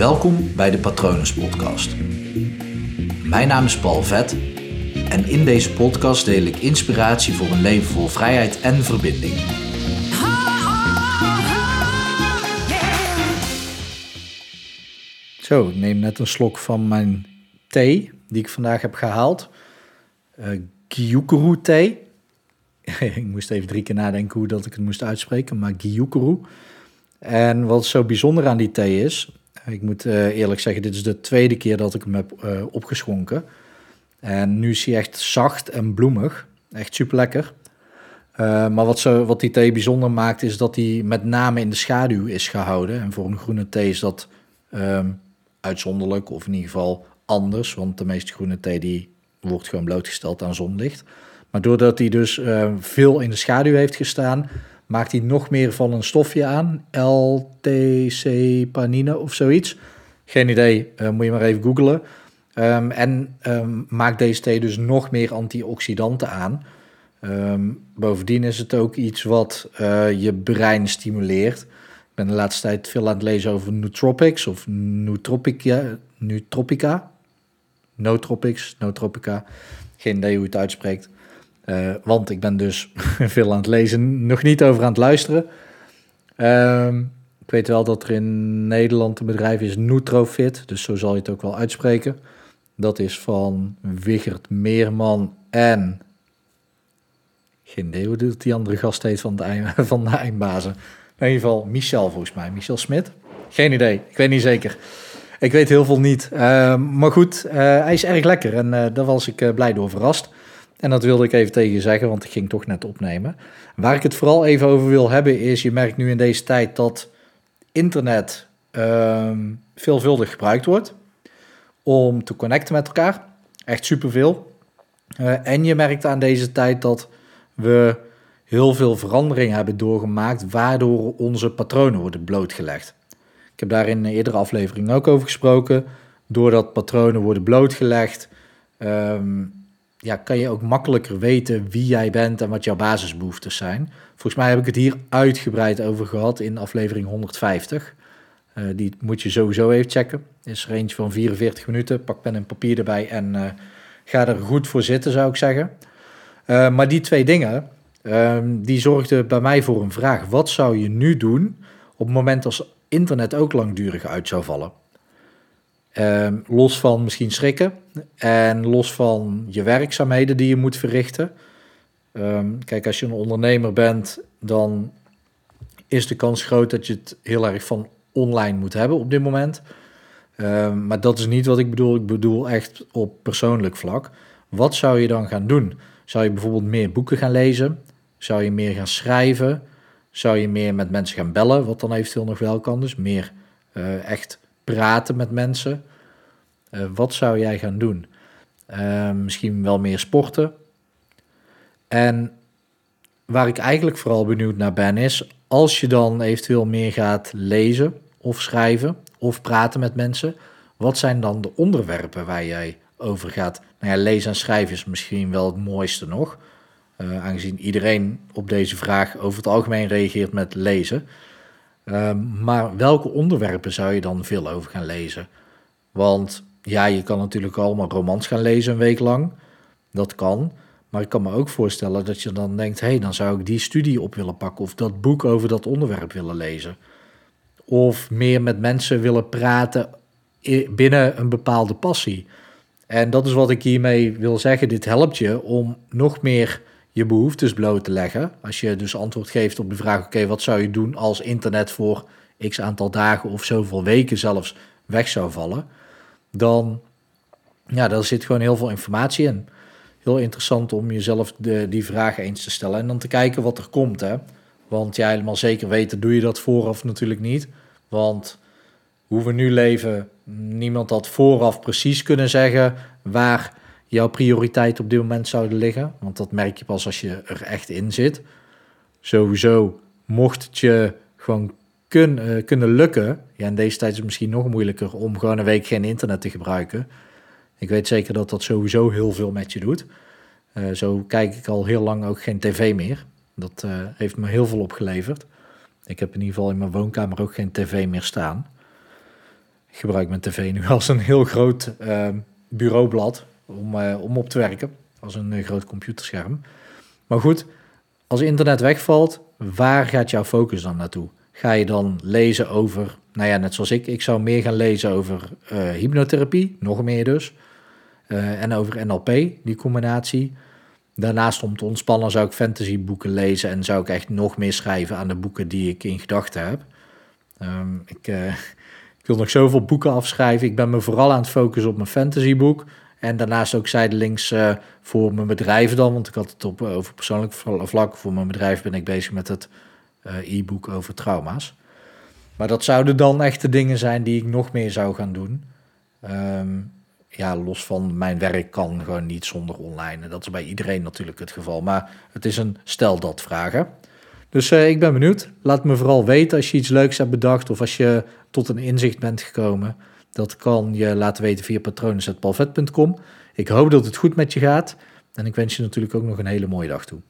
Welkom bij de Patronus Podcast. Mijn naam is Paul Vet en in deze podcast deel ik inspiratie voor een leven vol vrijheid en verbinding. Zo, ik neem net een slok van mijn thee die ik vandaag heb gehaald. Uh, Gyukuru thee. ik moest even drie keer nadenken hoe dat ik het moest uitspreken, maar Gyukuru. En wat zo bijzonder aan die thee is, ik moet uh, eerlijk zeggen, dit is de tweede keer dat ik hem heb uh, opgeschonken. En nu is hij echt zacht en bloemig. Echt super lekker. Maar wat, zo, wat die thee bijzonder maakt, is dat hij met name in de schaduw is gehouden. En voor een groene thee is dat um, uitzonderlijk, of in ieder geval anders. Want de meeste groene thee die wordt gewoon blootgesteld aan zonlicht. Maar doordat hij dus veel in de schaduw heeft gestaan, maakt hij nog meer van een stofje aan. LTC-panine of zoiets. Geen idee, uh, moet je maar even googlen. Um, en um, maakt deze thee dus nog meer antioxidanten aan. Um, bovendien is het ook iets wat uh, je brein stimuleert. Ik ben de laatste tijd veel aan het lezen over nootropics of nootropica. nootropica. Nootropics, nootropica. Geen idee hoe het uitspreekt. Uh, want ik ben dus veel aan het lezen, nog niet over aan het luisteren. Um, ik weet wel dat er in Nederland een bedrijf is, Nutrofit, dus zo zal je het ook wel uitspreken. Dat is van Wigert Meerman en... Geen idee hoe die andere gast heet van de, van de eindbazen. In ieder geval Michel volgens mij, Michel Smit. Geen idee, ik weet niet zeker. Ik weet heel veel niet. Uh, maar goed, uh, hij is erg lekker en uh, daar was ik blij door verrast. En dat wilde ik even tegen je zeggen, want ik ging toch net opnemen. Waar ik het vooral even over wil hebben is, je merkt nu in deze tijd dat internet uh, veelvuldig gebruikt wordt om te connecten met elkaar. Echt superveel. Uh, en je merkt aan deze tijd dat we heel veel veranderingen hebben doorgemaakt, waardoor onze patronen worden blootgelegd. Ik heb daar in een eerdere aflevering ook over gesproken. Doordat patronen worden blootgelegd, um, ja, kan je ook makkelijker weten wie jij bent en wat jouw basisbehoeftes zijn. Volgens mij heb ik het hier uitgebreid over gehad in aflevering 150. Uh, die moet je sowieso even checken. Is range van 44 minuten. Pak pen en papier erbij en uh, ga er goed voor zitten, zou ik zeggen. Uh, maar die twee dingen, die zorgden bij mij voor een vraag. Wat zou je nu doen op het moment als internet ook langdurig uit zou vallen? Um, los van misschien schrikken en los van je werkzaamheden die je moet verrichten. Um, kijk, als je een ondernemer bent, dan is de kans groot dat je het heel erg van online moet hebben op dit moment. Um, maar dat is niet wat ik bedoel. Ik bedoel echt op persoonlijk vlak. Wat zou je dan gaan doen? Zou je bijvoorbeeld meer boeken gaan lezen? Zou je meer gaan schrijven? Zou je meer met mensen gaan bellen, wat dan eventueel nog wel kan? Dus meer uh, echt praten met mensen. Uh, wat zou jij gaan doen? Uh, misschien wel meer sporten. En waar ik eigenlijk vooral benieuwd naar ben is, als je dan eventueel meer gaat lezen of schrijven of praten met mensen, wat zijn dan de onderwerpen waar jij over gaat? Nou ja, lezen en schrijven is misschien wel het mooiste nog, uh, aangezien iedereen op deze vraag over het algemeen reageert met lezen. Uh, maar welke onderwerpen zou je dan veel over gaan lezen? Want ja, je kan natuurlijk allemaal romans gaan lezen een week lang. Dat kan. Maar ik kan me ook voorstellen dat je dan denkt: hé, hey, dan zou ik die studie op willen pakken of dat boek over dat onderwerp willen lezen. Of meer met mensen willen praten binnen een bepaalde passie. En dat is wat ik hiermee wil zeggen. Dit helpt je om nog meer je behoeftes bloot te leggen. Als je dus antwoord geeft op de vraag: oké, wat zou je doen als internet voor x aantal dagen of zoveel weken zelfs weg zou vallen? Dan, ja, daar zit gewoon heel veel informatie in. Heel interessant om jezelf de, die vraag eens te stellen en dan te kijken wat er komt. Hè? Want ja, helemaal zeker weten doe je dat vooraf natuurlijk niet. Want hoe we nu leven, niemand had vooraf precies kunnen zeggen waar jouw prioriteit op dit moment zouden liggen. Want dat merk je pas als je er echt in zit. Sowieso, mocht het je gewoon kun, uh, kunnen lukken, ja, in deze tijd is het misschien nog moeilijker om gewoon een week geen internet te gebruiken. Ik weet zeker dat dat sowieso heel veel met je doet. Uh, zo kijk ik al heel lang ook geen tv meer. Dat uh, heeft me heel veel opgeleverd. Ik heb in ieder geval in mijn woonkamer ook geen tv meer staan. Ik gebruik mijn tv nu als een heel groot ehm, bureaublad om, eh, om op te werken. Als een eh, groot computerscherm. Maar goed, als internet wegvalt, waar gaat jouw focus dan naartoe? Ga je dan lezen over, nou ja, net zoals ik, ik zou meer gaan lezen over uh, hypnotherapie, nog meer dus. en over NLP, die combinatie. Daarnaast om te ontspannen zou ik fantasyboeken lezen en zou ik echt nog meer schrijven aan de boeken die ik in gedachten heb. Ehm, ik, ik, wil nog zoveel boeken afschrijven. Ik ben me vooral aan het focussen op mijn fantasyboek. En daarnaast ook zijdelings uh, voor mijn bedrijf dan, want ik had het op, over persoonlijk vlak. Voor mijn bedrijf ben ik bezig met het uh, e-book over trauma's. Maar dat zouden dan echt de dingen zijn die ik nog meer zou gaan doen. Um, ja, los van mijn werk kan gewoon niet zonder online. En dat is bij iedereen natuurlijk het geval. Maar het is een stel dat vragen. Dus ik ben benieuwd. Laat me vooral weten als je iets leuks hebt bedacht of als je tot een inzicht bent gekomen. Dat kan je laten weten via patronen.palvet.com. Ik hoop dat het goed met je gaat. En ik wens je natuurlijk ook nog een hele mooie dag toe.